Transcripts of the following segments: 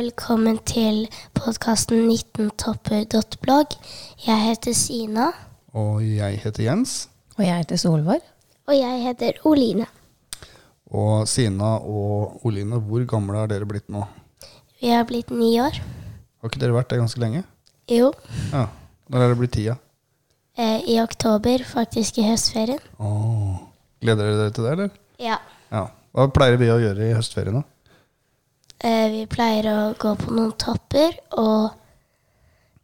Velkommen til podkasten 19topper.blogg. Jeg heter Sina. Og jeg heter Jens. Og jeg heter Solvor. Og jeg heter Oline. Og Sina og Oline, hvor gamle er dere blitt nå? Vi har blitt ni år. Har ikke dere vært det ganske lenge? Jo, Ja. Når er det blitt tida? eh, i oktober, faktisk i høstferien. Åh. Gleder dere dere til det, eller? Ja. Ja. Hva pleier vi å gjøre i høstferien, da? Eh, vi pleier å gå på noen topper, og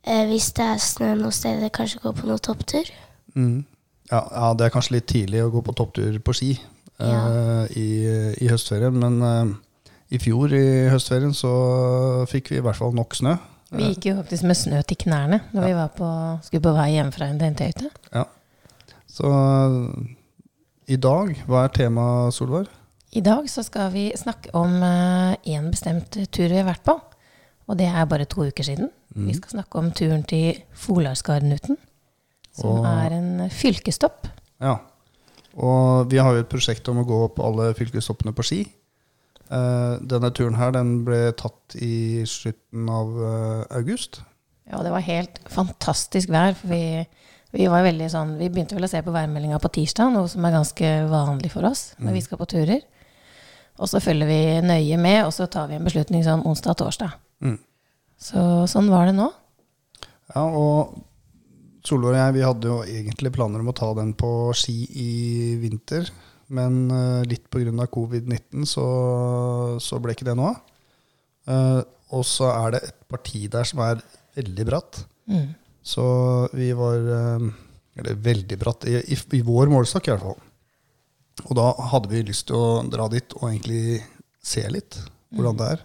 eh, hvis det er snø noe sted, kanskje gå på noen topptur. Mm. Ja, ja, det er kanskje litt tidlig å gå på topptur på ski eh, Ja. i, i høstferien, men eh, i fjor i høstferien så fikk vi i hvert fall nok snø. Vi gikk jo faktisk med snø til knærne når vi var på, skulle på vei hjem fra en tentøyte. Ja. Så i dag, hva er temaet, Solvar? I dag så skal vi snakke om én bestemt tur vi har vært på. Og det er bare to uker siden. Vi skal snakke om turen til Folarskarnuten. Som Og- er en fylkestopp. Ja. Og vi har jo et prosjekt om å gå opp alle fylkestoppene på ski. Eh, denne turen her den ble tatt i slutten av eh, august. Ja, det var helt fantastisk vær. For vi, vi var veldig sånn Vi begynte vel å se på værmeldinga på tirsdag, noe som er ganske vanlig for oss når vi skal på turer. Og så følger vi nøye med, og så tar vi en beslutning sånn onsdag-torsdag. Mm. Så sånn var det nå. Ja, og Solveig og jeg vi hadde jo egentlig planer om å ta den på ski i vinter. Men uh, litt pga. covid-19 så, så ble ikke det noe av. Uh, og så er det et parti der som er veldig bratt. Mm. Så vi var uh, Eller veldig bratt, i, i, i vår målestokk i hvert fall. Og da hadde vi lyst til å dra dit og egentlig se litt hvordan det er.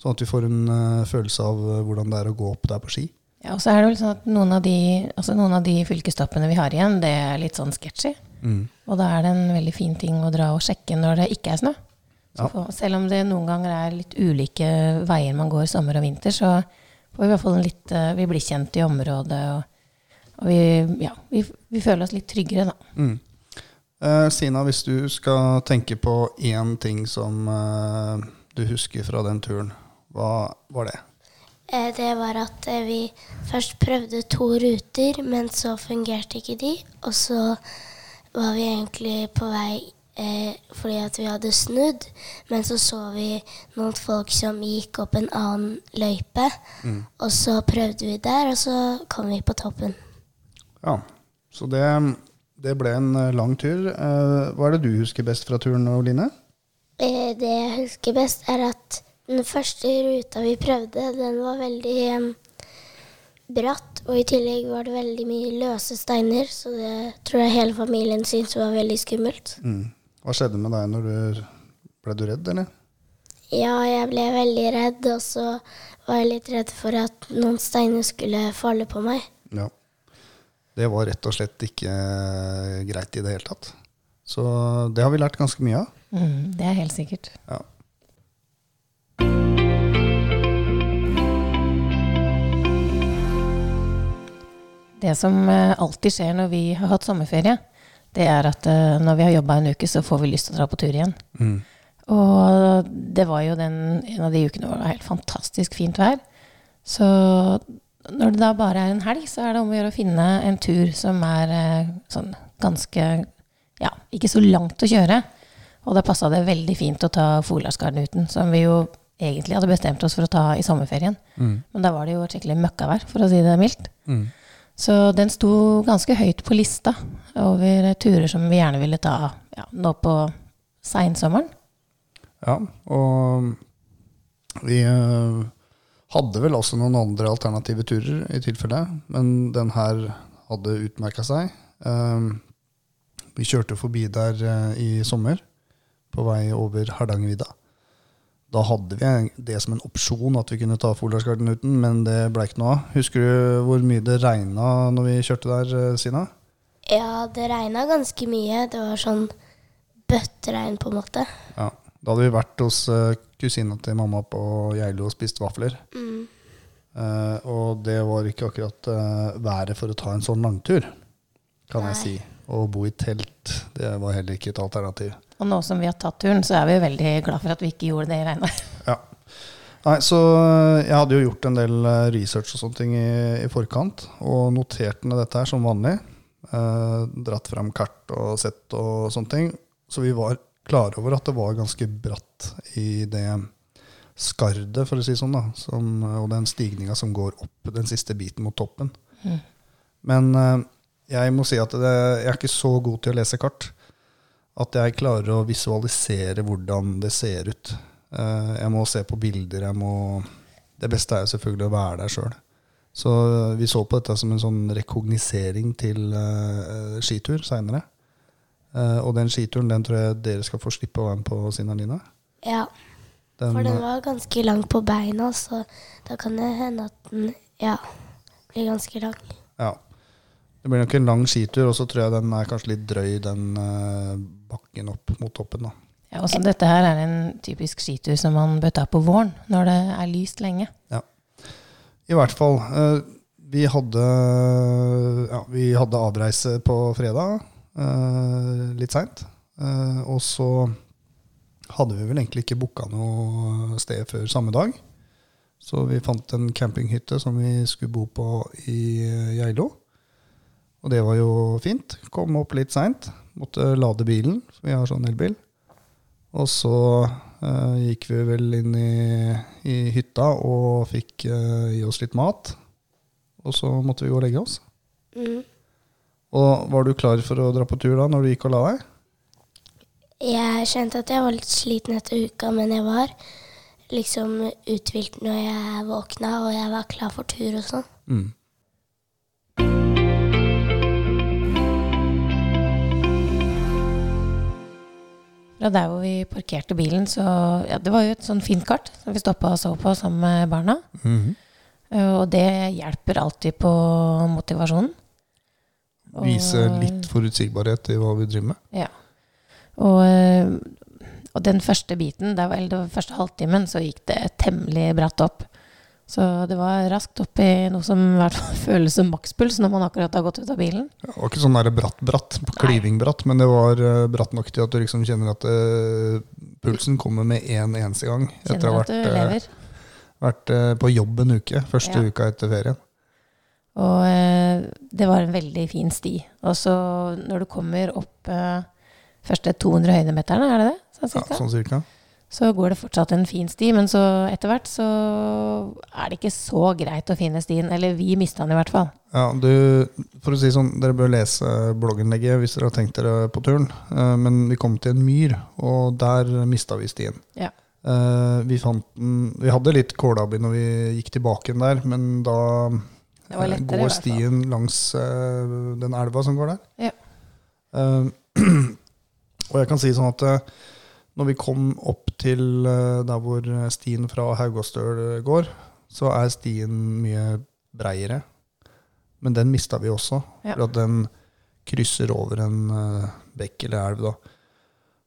Sånn at vi får en uh, følelse av eh, hvordan det er å gå opp der på ski. Ja, og så er det vel sånn at noen av de, altså noen av de fylkestoppene vi har igjen, det er litt sånn sketchy. Og da er det en veldig fin ting å dra og sjekke når det ikke er snø. Så Ja. for, selv om det noen ganger er litt ulike veier man går sommer og vinter, så får vi i hvert fall en litt uh, Vi blir kjent i området, og, og vi, ja, vi, vi føler oss litt tryggere, da. Mm. Eh, Sina, hvis du skal tenke på én ting som eh, du husker fra den turen, hva var det? Eh, det var at vi først prøvde to ruter, men så fungerte ikke de. Og så var vi egentlig på vei eh, fordi at vi hadde snudd, men så så vi noen folk som gikk opp en annen løype. Og så prøvde vi der, og så kom vi på toppen. Ja, så det, det ble en eh, lang tur. Eh, hva er det du husker best fra turen, Oline? Eh, det jeg husker best, er at den første ruta vi prøvde, den var veldig bratt. Og i tillegg var det veldig mye løse steiner, så det tror jeg hele familien syntes var veldig skummelt. Mm. Hva skjedde med deg når du Ble du redd, eller? Ja, jeg ble veldig redd, og så var jeg litt redd for at noen steiner skulle falle på meg. Ja. Det var rett og slett ikke eh, greit i det hele tatt. Så det har vi lært ganske mye av. Mm, det er helt sikkert. Ja. Det som eh, alltid skjer når vi har hatt sommerferie, det er at eh, når vi har jobba en uke, så får vi lyst til å dra på tur igjen. Mm. Og det var jo den, en av de ukene hvor det var helt fantastisk fint vær. Så når det da bare er en helg, så er det om å gjøre å finne en tur som er eh, sånn ganske Ja, ikke så langt å kjøre. Og da passa det veldig fint å ta Folarskarnuten, som vi jo egentlig hadde bestemt oss for å ta i sommerferien. Mm. Men da var det jo et skikkelig møkkavær, for å si det mildt. Mm. Så den sto ganske høyt på lista over turer som vi gjerne ville ta ja, nå på seinsommeren. Ja, og vi eh, hadde vel også noen andre alternative turer i tilfelle, men den her hadde utmerka seg. Eh, vi kjørte forbi der eh, i sommer, på vei over Hardangervidda. Da hadde vi det som en opsjon at vi kunne ta Folarsgarden men det ble ikke noe av. Husker du hvor mye det regna når vi kjørte der, eh, Sina? Ja, det regna ganske mye. Det var sånn bøtteregn, på en måte. Ja. Da hadde vi vært hos uh, kusina til mamma på Geilo og spist vafler. Mm. Uh, og det var ikke akkurat uh, været for å ta en sånn langtur, kan Nei. jeg si. Å bo i telt, det var heller ikke et alternativ. Og nå som vi har tatt turen, så er vi veldig glad for at vi ikke gjorde det i regnet. Ja. Nei, så jeg hadde jo gjort en del research og sånne ting i, i forkant, og notert ned dette her som vanlig. Eh, dratt fram kart og sett og sånne ting. Så vi var klare over at det var ganske bratt i det skardet, for å si sånn, da. Som, og den stigninga som går opp den siste biten mot toppen. Mm. Men eh, jeg må si at det, jeg er ikke så god til å lese kart at jeg klarer å visualisere hvordan det ser ut. Eh, jeg må se på bilder. Jeg må, det beste er jo selvfølgelig å være der sjøl. Så eh, vi så på dette som en sånn rekognisering til skitur seinere. Og den skituren den tror jeg dere skal få slippe å være med på, Sina Line. Ja, Den, for den var ganske lang på beina, så da kan det hende at den ja, blir ganske lang. ja. Det blir nok en lang skitur, og så tror jeg den er kanskje litt drøy, den eh, bakken opp mot toppen. da. Ja, også dette her er en typisk skitur som man bør ta på våren, når det er lyst lenge. Ja, I hvert fall. eh, vi hadde, ja, vi hadde avreise på fredag, eh, litt seint. Eh, og så hadde vi vel egentlig ikke booka noe sted før samme dag. Så vi fant en campinghytte som vi skulle bo på i eh, Geilo. Og det var jo fint. Kom opp litt seint. Måtte lade bilen, for vi har sånn elbil. Og så eh, gikk vi vel inn i, i hytta og fikk eh, i oss litt mat. Og så måtte vi gå og legge oss. Mm. Og var du klar for å dra på tur da, når du gikk og la deg? Jeg kjente at jeg var litt sliten etter uka, men jeg var liksom uthvilt når jeg våkna, og jeg var klar for tur og sånn. Mm. Fra der hvor vi parkerte bilen, så ja, Det var jo et sånn fint kart som vi stoppa og så på sammen med barna. Mm -hmm. Og det hjelper alltid på motivasjonen. Vise litt forutsigbarhet i hva vi driver med. Ja. Og, eh, og den første biten, det var, eller den første halvtimen, så gikk det temmelig bratt opp. Så det var raskt opp i noe som i hvert fall føles som makspuls når man akkurat har gått ut av bilen. Det var ikke sånn bratt-bratt, kliving-bratt, men det var eh, bratt nok til at du liksom kjenner at uh, pulsen kommer med en eneste gang. Etter å ha vært, vært uh, på jobb en uke. Første Ja. uka etter ferien. Og eh, det var en veldig fin sti. Og så når du kommer opp eh, første 200 høydemeterne, er det det? Sånn Ja, sånn cirka. Så går det fortsatt en fin sti, men så etter hvert så er det ikke så greit å finne stien. Eller vi mista den i hvert fall. Ja, du, for å si sånn, Dere bør lese blogginnlegget hvis dere har tenkt dere på turen. Eh, men vi kom til en myr, og der mista vi stien. Ja. Eh, vi, fant den, vi hadde litt kålabbi når vi gikk tilbake der, men da lettere, i går stien langs uh, den elva som går der. Ja. Uh, og jeg kan si sånn at uh, når vi kom opp til eh, der hvor stien fra Haugastøl går, så er stien mye breiere. Men den mista vi også, Ja. for at den krysser over en eh, bekk eller elv. da.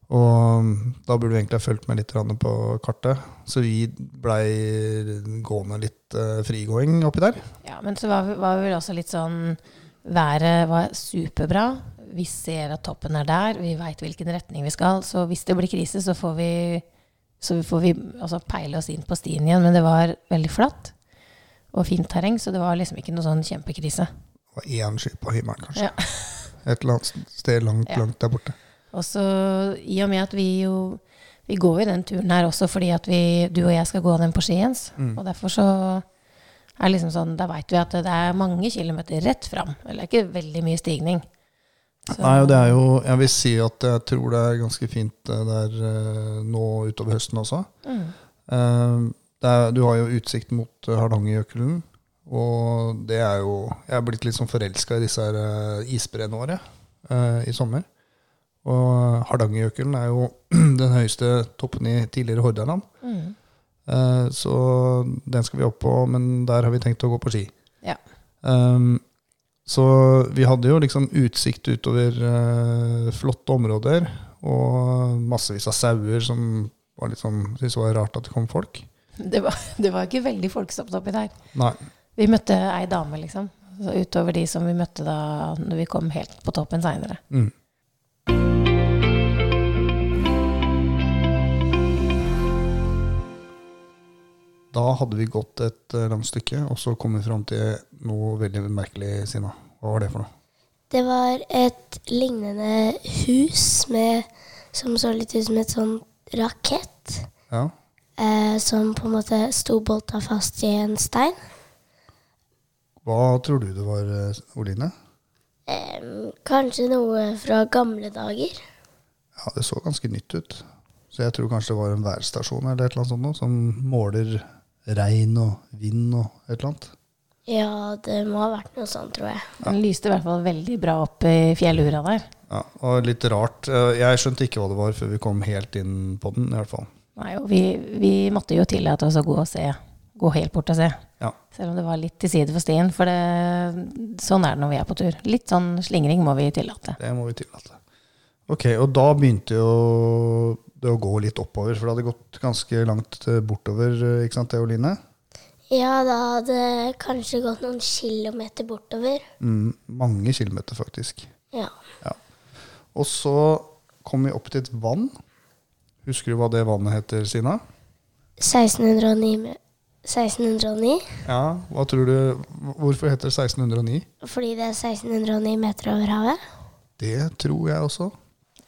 Og da burde vi egentlig ha fulgt med litt på kartet. Så vi blei gående litt eh, frigåing oppi der. Ja, men så var var vel også litt sånn Været var superbra. Vi ser at toppen er der. Vi veit hvilken retning vi skal. Så hvis det blir krise, så får vi, så får vi altså peile oss inn på stien igjen. Men det var veldig flatt og fint terreng, så det var liksom ikke noe sånn kjempekrise. Det var én sky på himmelen, kanskje. Ja. Et eller annet sted langt, Ja. langt der borte. Og så i og med at vi jo Vi går jo den turen her også fordi at vi, du og jeg skal gå den på skiens. Mm. Og derfor så er liksom sånn Da veit vi at det er mange kilometer rett fram. Eller ikke veldig mye stigning. Så- Nei, og det er jo, Jeg vil si at jeg tror det er ganske fint eh, der eh, nå utover høsten også. Mm. Eh, er, du har jo utsikt mot Hardangerjøkulen. Og det er jo Jeg er blitt litt sånn forelska i disse her isbreene våre eh, i sommer. Og Hardangerjøkulen er jo den høyeste toppen i tidligere Hordaland. Mm. Eh, så den skal vi opp på, men der har vi tenkt å gå på ski. Ja. Um, så vi hadde jo liksom utsikt utover uh, flotte områder, og massevis av sauer som var litt sånn, syntes det var rart at det kom folk. Det, var, det var ikke veldig folkestopp oppi der. Nei. Vi møtte ei dame, liksom. Utover de som vi møtte da når vi kom helt på toppen seinere. Mm. Da hadde vi gått et eh, langt stykke, og så kom vi fram til noe veldig merkelig, Sina. Hva var det for noe? Det var et lignende hus med, som så litt ut som et sånn rakett. Ja, Eh, som på en måte sto bolta fast i en stein. Hva tror du det var, eh, Oline? Eh, kanskje noe fra gamle dager. Ja, det så ganske nytt ut. Så jeg tror kanskje det var en værstasjon eller et eller annet sånt noe, som måler regn og vind og et eller annet. Ja, det må ha vært noe sånt, tror jeg. Den lyste i hvert fall veldig bra opp i fjellura der. Ja, og litt rart. Eh, Jeg skjønte ikke hva det var før vi kom helt inn på den, i hvert fall. Nei, og vi, vi måtte jo tillate oss å gå og se. Gå helt bort og se. Ja. Selv om det var litt til side for stien. For det, sånn er det når vi er på tur. Litt sånn slingring må vi tillate. Det må vi tillate. Ok, og da begynte jo det å gå litt oppover, for det hadde gått ganske langt eh, bortover, eh, ikke sant Eoline? Ja, det hadde kanskje gått noen kilometer bortover. Mm, mange kilometer, faktisk. Ja. Og så kom vi opp til et vann. Husker du hva det vannet heter, Sina? 1609. 1609 Ja, hva tror du, Hvorfor heter det 1609? fordi det er 1609 meter over havet. Det tror jeg også.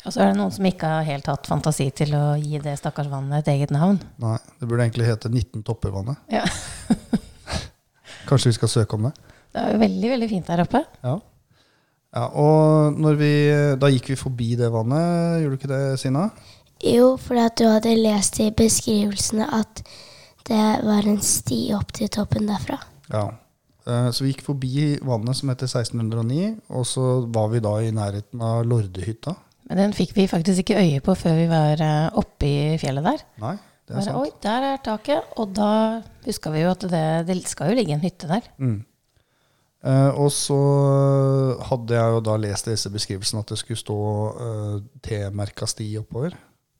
Og så er det noen som ikke har helt hatt fantasi til å gi det stakkars vannet et eget navn. Nei, det burde egentlig hete 19 topper-vannet. Ja. Kanskje vi skal søke om det? Det er jo veldig, veldig fint der oppe. Ja. ja og når vi, da gikk vi forbi det vannet, gjorde du ikke det, Sina? Jo, fordi at du hadde lest i beskrivelsene at det var en sti opp til toppen derfra. Ja. Eh, Så vi gikk forbi vannet som heter 1609, og så var vi da i nærheten av Lordehytta. Men den fikk vi faktisk ikke øye på før vi var eh, oppe i fjellet der. Nei, det er Bare, sant. Oi, der er taket. Og da huska vi jo at det, det skal jo ligge en hytte der. Mm. Eh, og så hadde jeg jo da lest i disse beskrivelsene at det skulle stå eh, T-merka sti oppover.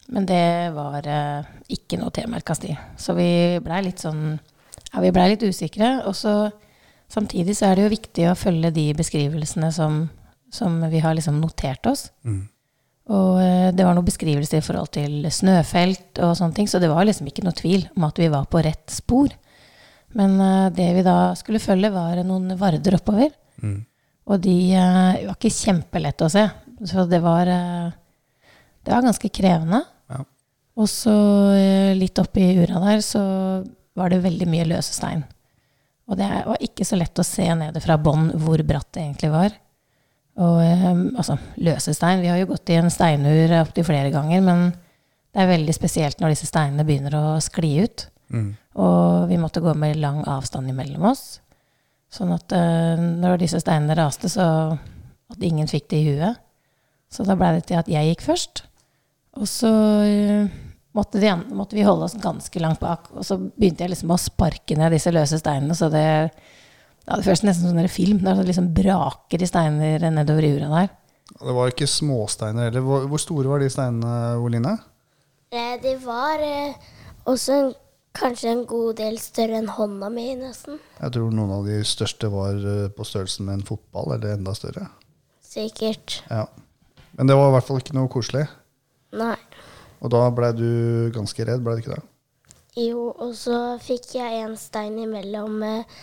Men det var eh, ikke noe T-merka sti. Så vi blei litt sånn Ja, vi blei litt usikre. Og så samtidig så er det jo viktig å følge de beskrivelsene som, som vi har liksom notert oss. Mm. Og eh, det var noen beskrivelser i forhold til snøfelt og sånne ting, så det var liksom ikke noe tvil om at vi var på rett spor. Men eh, det vi da skulle følge, var noen varder oppover. Mm. Og de eh, var ikke kjempelette å se. Så det var, det var ganske krevende. Ja. Og så litt oppi ura der så var det veldig mye løse stein. Og det var ikke så lett å se nede fra bånn hvor bratt det egentlig var. Og eh, altså, løse stein Vi har jo gått i en steinur opptil flere ganger, men det er veldig spesielt når disse steinene begynner å skli ut. Mm. Og vi måtte gå med lang avstand imellom oss. Sånn at eh, når disse steinene raste, så at ingen fikk det i huet. Så da blei det til at jeg gikk først. Og så uh, måtte, de, måtte vi holde oss ganske langt bak. Og så begynte jeg liksom å sparke ned disse løse steinene, så det, ja, det føles nesten som en film. Det liksom braker i steiner nedover i ura der. Det var ikke småsteiner heller. Hvor, hvor store var de steinene, Oline? De var eh, også en, kanskje en god del større enn hånda mi, nesten. Jeg tror noen av de største var eh, på størrelsen med en fotball, eller enda større. Sikkert. Ja. Men det var i hvert fall ikke noe koselig. Nei. Og da blei du ganske redd, blei du ikke det? Jo, og så fikk jeg en stein imellom eh,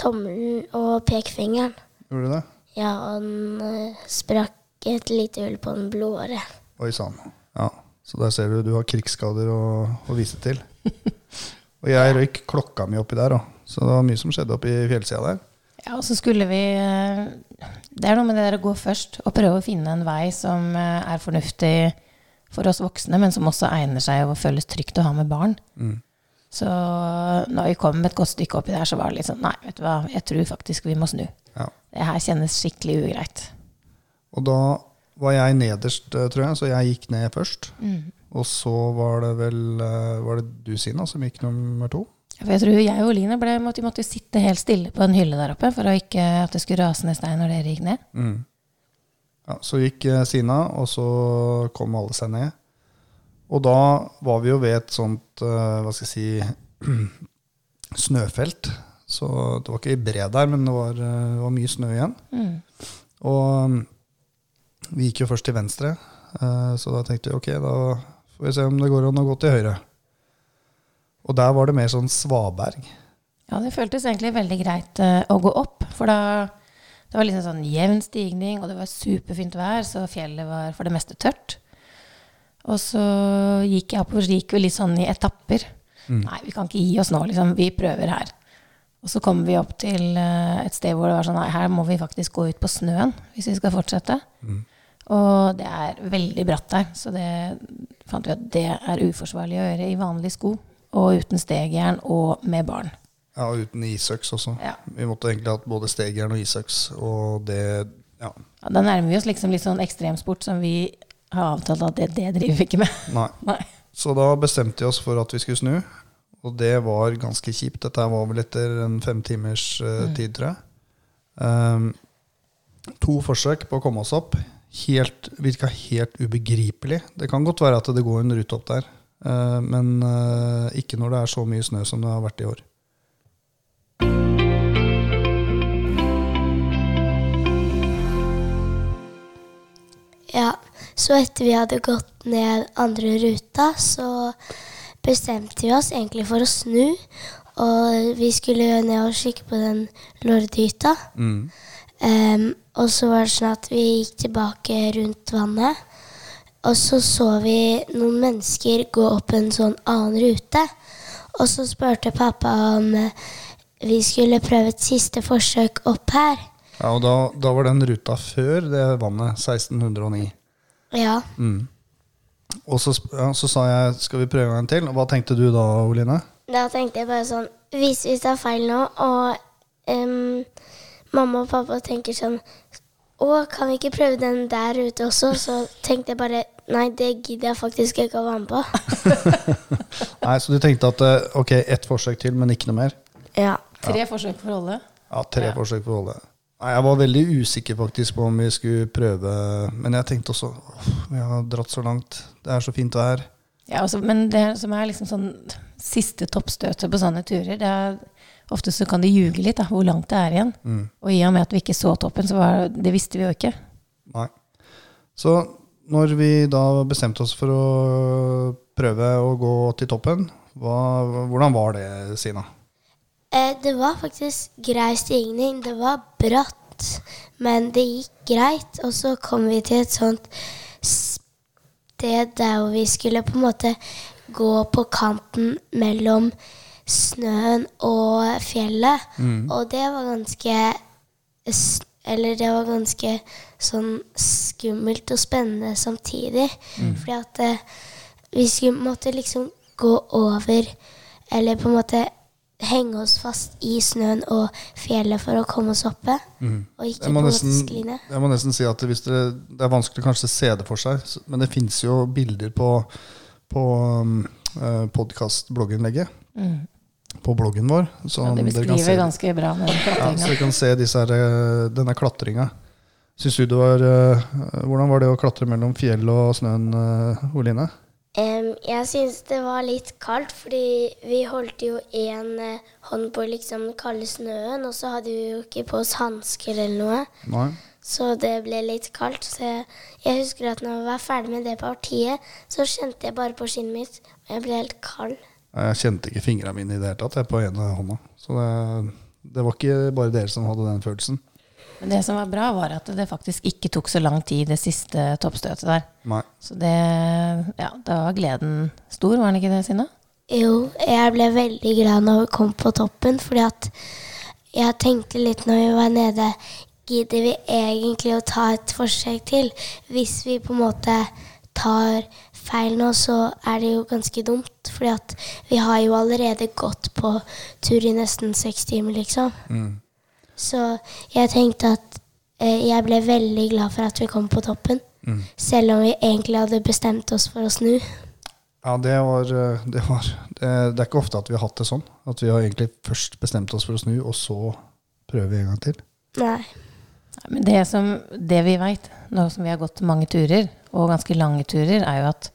tommelen og pekefingeren. Gjorde du det? Ja, og den eh, sprakk et lite hull på den blodåre. Oi sann. Ja. Så der ser du, du har krigsskader å, å vise til. Og jeg røyk klokka mi oppi der òg, så det var mye som skjedde oppi fjellsida der. Ja, og så skulle vi eh, Det er noe med det der å gå først og prøve å finne en vei som eh, er fornuftig for oss voksne, men som også egner seg og føles trygt å ha med barn. Mm. Så når vi kom et godt stykke oppi der, så var det litt sånn Nei, vet du hva, jeg tror faktisk vi må snu. Ja. Det her kjennes skikkelig ugreit. Og da var jeg nederst, eh, tror jeg, så jeg gikk ned først. Og så var det vel eh, Var det du, Sina, som gikk nummer to? For jeg tror jeg og Line ble, måtte, måtte sitte helt stille på en hylle der oppe for å ikke at det skulle rase ned stein når dere gikk ned. Mm. Ja, så gikk eh, Sina, og så kom alle seg ned. Og da var vi jo ved et sånt, eh, hva skal jeg si, snøfelt. Så det var ikke bred der, men det var, eh, det var mye snø igjen. Mm. Og mm, vi gikk jo først til venstre, eh, så da tenkte vi ok, da får vi se om det går an å gå til høyre. Og der var det mer sånn svaberg. Ja, det føltes egentlig veldig greit å gå opp, for da det var liksom sånn jevn stigning, og det var superfint vær, så fjellet var for det meste tørt. Og så gikk jeg oppover, så gikk vi litt sånn i etapper. Nei, vi kan ikke gi oss nå, liksom. Vi prøver her. Og så kom vi opp til eh, et sted hvor det var sånn Nei, her må vi faktisk gå ut på snøen hvis vi skal fortsette. Og det er veldig bratt der, så det fant vi at det er uforsvarlig å gjøre i vanlige sko. Og uten stegjern og med barn. Ja, og uten isøks også. Ja. Vi måtte egentlig hatt både stegjern og isøks, og det Ja, Ja, da nærmer vi oss liksom litt sånn ekstremsport som vi har avtalt at det, det driver vi ikke med. nei. Nei. Så da bestemte vi oss for at vi skulle snu, og det var ganske kjipt. Dette var vel etter en fem timers eh, tid, tror jeg. Um, to forsøk på å komme oss opp. Helt, virka helt ubegripelig. Det kan godt være at det går en rute opp der, uh, men uh, ikke når det er så mye snø som det har vært i år. Ja, så etter vi hadde gått ned andre ruta, så bestemte vi oss egentlig for å snu. Og vi skulle ned og kikke på den lordehytta. Mm. Um, og så var det sånn at vi gikk tilbake rundt vannet. Og så så vi noen mennesker gå opp en sånn annen rute. Og så spurte pappa om eh, vi skulle prøve et siste forsøk opp her. Ja, og da, da var den ruta før det vannet, 1609. Ja. Mm. Og så, ja, så sa jeg skal vi prøve en gang til. Og hva tenkte du da, Oline? Da tenkte jeg bare sånn Hvis vi tar feil nå, og um, mamma og pappa tenker sånn Å, kan vi ikke prøve den der ute også? Så tenkte jeg bare Nei, det gidder jeg faktisk ikke å være med på. Nei, Så du tenkte at eh, ok, ett forsøk til, men ikke noe mer? Ja. Tre forsøk for Rolle. Ja, tre forsøk på holde. Nei, Jeg var veldig usikker faktisk på om vi skulle prøve, men jeg tenkte også åh, vi har dratt så langt. Det er så fint vær. Ja, altså, men det som er liksom sånn siste toppstøtet på sånne turer, det er ofte så kan det ljuge litt da, hvor langt det er igjen. Og i og med at vi ikke så toppen, så var det visste vi jo ikke. Nei. Så når vi da bestemte oss for å prøve å gå til toppen, hva, hvordan var det, Sina? Eh, det var faktisk grei stigning. Det var bratt, men det gikk greit. Og så kom vi til et sånt sted der hvor vi skulle på en måte gå på kanten mellom snøen og fjellet. Og det var ganske Eller det var ganske sånn skummelt og spennende samtidig. Fordi at eh, vi skulle måtte liksom gå over Eller på en måte henge oss fast i snøen og fjellet for å komme oss oppe. Og ikke Jeg må, nesten, jeg må nesten si at hvis dere, det er vanskelig kanskje å se det for seg, men det fins jo bilder på, på um, eh, podkast-blogginnlegget. På bloggen vår. Så Ja, det dere kan beskriver se, ganske bra med den ja, så vi dere kan se disse her, eh, denne klatringa. Syns du det var eh, Hvordan var det å klatre mellom fjell og snøen, eh, Oline? Jeg syns det var litt kaldt, fordi vi holdt jo én eh, hånd på liksom den kalde snøen, og så hadde vi jo ikke på oss hansker eller noe. Nei? Så det ble litt kaldt. Så jeg, jeg husker at når jeg var ferdig med det partiet, så kjente jeg bare på skinnet mitt, og jeg ble helt kald. Jeg kjente ikke fingrene mine i det hele tatt jeg, på ene hånda. Så det, det var ikke bare dere som hadde den følelsen. Men det som var bra, var at det faktisk ikke tok så lang tid, det siste toppstøtet der. Nei. Så det Ja, da var gleden stor, var den ikke det, Sina? Jo, jeg ble veldig glad når vi kom på toppen, fordi at jeg tenkte litt når vi var nede Gidder vi egentlig å ta et forsøk til? Hvis vi på en måte tar feil nå, så er det jo ganske dumt. Fordi at vi har jo allerede gått på tur i nesten seks timer, liksom. Så jeg tenkte at eh, jeg ble veldig glad for at vi kom på toppen. Selv om vi egentlig hadde bestemt oss for å snu. Ja, det var, eh, det var det, det er ikke ofte at vi har hatt det sånn. At vi har egentlig først bestemt oss for å snu, og så prøver vi en gang til. Nei. Nei, Men det, som, det vi veit, nå som vi har gått mange turer, og ganske lange turer, er jo at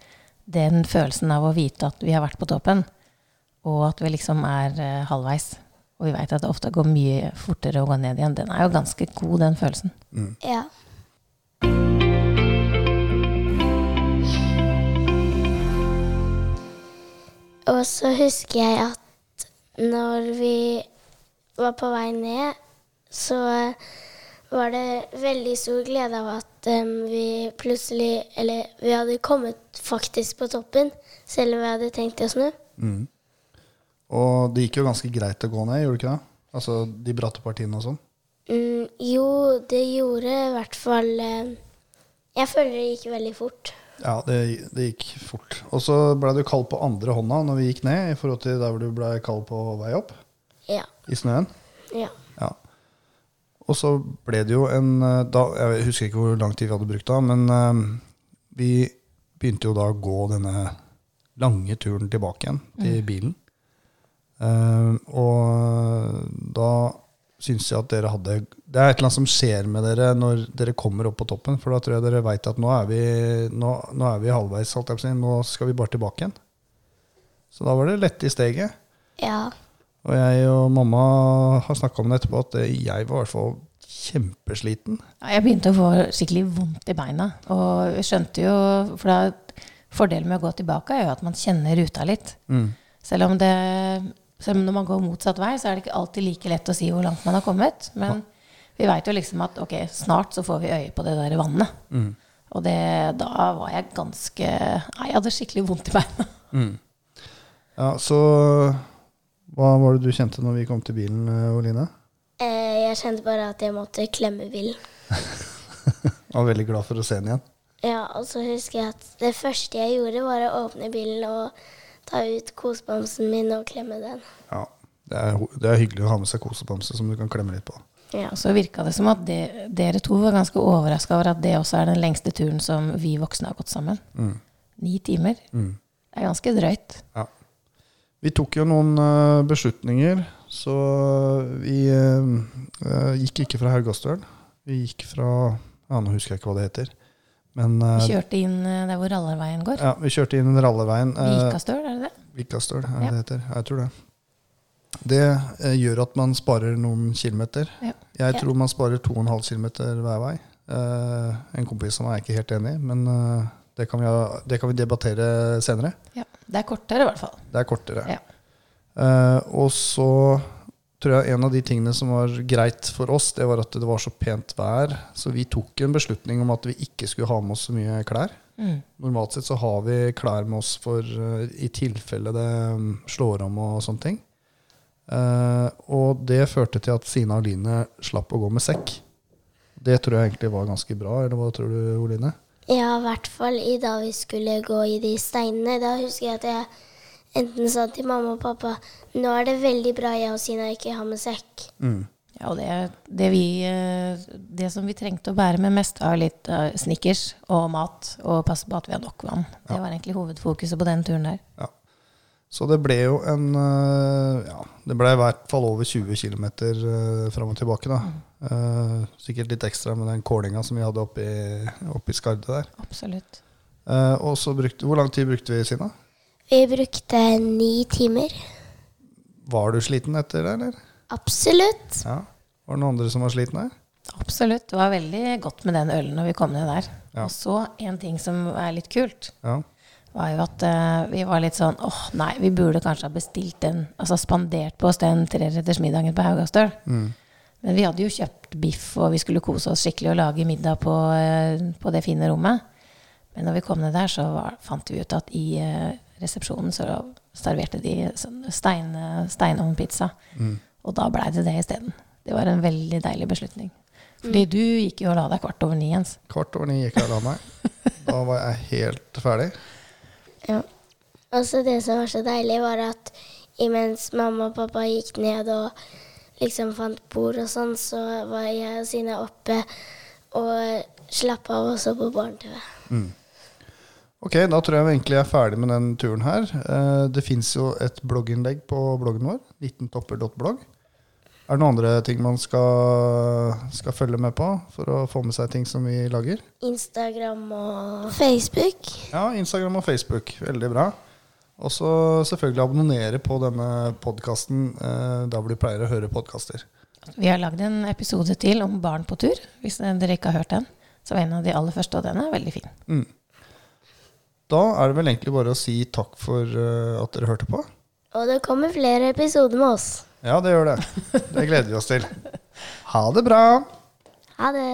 den følelsen av å vite at vi har vært på toppen, og at vi liksom er eh, halvveis, og vi veit at det ofte går mye fortere å gå ned igjen, den er jo ganske god, den følelsen. Ja. og så husker jeg at når vi var på vei ned, så var det veldig stor glede av at um, vi plutselig Eller vi hadde kommet faktisk på toppen, selv om vi hadde tenkt å snu. Mm. Og det gikk jo ganske greit å gå ned, gjorde det ikke det? Altså de bratte partiene og sånn. Mm, jo, det gjorde i hvert fall Jeg føler det gikk veldig fort. Ja, det, det gikk fort. Og så ble du kald på andre hånda når vi gikk ned, i forhold til der hvor du ble kald på vei opp, Ja. i snøen. ja. Ja. Og så ble det jo en eh, da, Jeg husker ikke hvor lang tid vi hadde brukt da, men um, vi begynte jo da å gå denne lange turen tilbake igjen til bilen. Eh, og da syns jeg at dere hadde Det er et eller annet som skjer med dere når dere kommer opp på toppen. For da tror jeg dere veit at nå er vi, nå, nå er vi halvveis. holdt jeg på å si. Nå skal vi bare tilbake igjen. Så da var det lette i steget. ja. Og jeg og mamma har snakka om det etterpå, at jeg var i hvert fall kjempesliten. Jeg begynte å få skikkelig vondt i beina. Og jeg skjønte jo For da, fordelen med å gå tilbake er jo at man kjenner ruta litt. Mm. Selv om, det, selv om når man går motsatt vei, så er det ikke alltid like lett å si hvor langt man har kommet. Men vi veit jo liksom at ok, snart så får vi øye på det der vannet. Mm. Og det, da var jeg ganske Nei, jeg hadde skikkelig vondt i beina. Ja, så hva var det du kjente når vi kom til bilen, eh, Oline? Eh, jeg kjente bare at jeg måtte klemme bilen. Var veldig glad for å se den igjen. Ja, og så husker jeg at det første jeg gjorde, var å åpne bilen og ta ut kosebamsen min og klemme den. Ja, det er, det er hyggelig å ha med seg kosebamse som du kan klemme litt på. Ja. Og så virka det som at de, dere to var ganske overraska over at det også er den lengste turen som vi voksne har gått sammen. Mm. Ni timer. Mm. Det er ganske drøyt. Ja. Vi tok jo noen uh, beslutninger, så vi uh, eh, gikk ikke fra Haugastølen. Vi gikk fra Ja, nå husker jeg ikke hva det heter. Men eh, Vi kjørte inn eh, der hvor Rallarveien går. ja, vi kjørte inn Ralleveien. eh, Vikastøl, er det det? Vikastøl, er det Ja. det heter? Jeg tror det. Det eh, gjør at man sparer noen kilometer. Ja. Jeg tror man sparer 2,5 km hver vei. Eh, en kompis av meg er ikke helt enig, men eh, det, kan vi det kan vi debattere senere. Ja. Det er kortere, i hvert fall. Det er kortere. Ja. Eh, og så tror jeg en av de tingene som var greit for oss, det var at det var så pent vær. Så vi tok en beslutning om at vi ikke skulle ha med oss så mye klær. Mm. Normalt sett så har vi klær med oss for eh, i tilfelle det mm, slår om og sånne ting. Uh, og det førte til at Sina og Line slapp å gå med sekk. Det tror jeg egentlig var ganske bra, eller hva tror du, Oline? Ja, i hvert fall i da vi skulle gå i de steinene. Da husker jeg at jeg enten sa til mamma og pappa nå er det veldig bra jeg og Sina ikke har med sekk. Mm. Ja, og det, det, vi, eh, det som vi trengte å bære med mest, var litt uh, snickers og mat, og passe på at vi har nok vann. Det var egentlig hovedfokuset på den turen der. Ja. Så det ble jo en eh, Ja, det ble i hvert fall over 20 km uh, fram og tilbake, da. Eh, sikkert litt ekstra med den kålinga som vi hadde oppi, oppi skardet der. Absolutt. Uh, og så brukte Hvor lang tid brukte vi, Sina? Vi brukte ni timer. Var du sliten etter det, eller? Absolutt. Ja. Var det noen andre som var slitne? Absolutt. Det var veldig godt med den ølen når vi kom ned der. Ja. Og så en ting som er litt kult, Ja. var jo at uh, vi var litt sånn åh, nei, vi burde kanskje ha bestilt den, altså spandert på oss den treretters middagen på Haugastøl. Mm. Men vi hadde jo kjøpt biff, og vi skulle kose oss skikkelig og lage middag på, uh, på det fine rommet. Men når vi kom ned der, så var, fant vi ut at i eh, resepsjonen så serverte de sånn stein, steinovnpizza. Mm. Og da blei det det isteden. Det var en veldig deilig beslutning. Fordi du gikk jo og la deg kvart over ni, Jens. Kvart over ni gikk jeg og la meg. Da var jeg helt ferdig. Ja. Og så det som var så deilig, var at imens mamma og pappa gikk ned og liksom fant bord og sånn, så var jeg og Sine oppe og slappa av og så på barne-TV. Ok, da tror jeg vi egentlig er ferdig med den turen her. Eh, det fins jo et blogginnlegg på bloggen vår, 19topper.blogg. Er det noen andre ting man skal, skal følge med på for å få med seg ting som vi lager? Instagram og Facebook. Ja, Instagram og Facebook. Veldig bra. Og så selvfølgelig abonnere på denne podkasten eh, der hvor du pleier å høre podkaster. Vi har lagd en episode til om barn på tur, hvis dere ikke har hørt den. Så var en av de aller første, og den er veldig fin. Da er det vel egentlig bare å si takk for eh, at dere hørte på. Og det kommer flere episoder med oss. Ja, det gjør det. Det gleder vi oss til. Ha det bra. Ha det.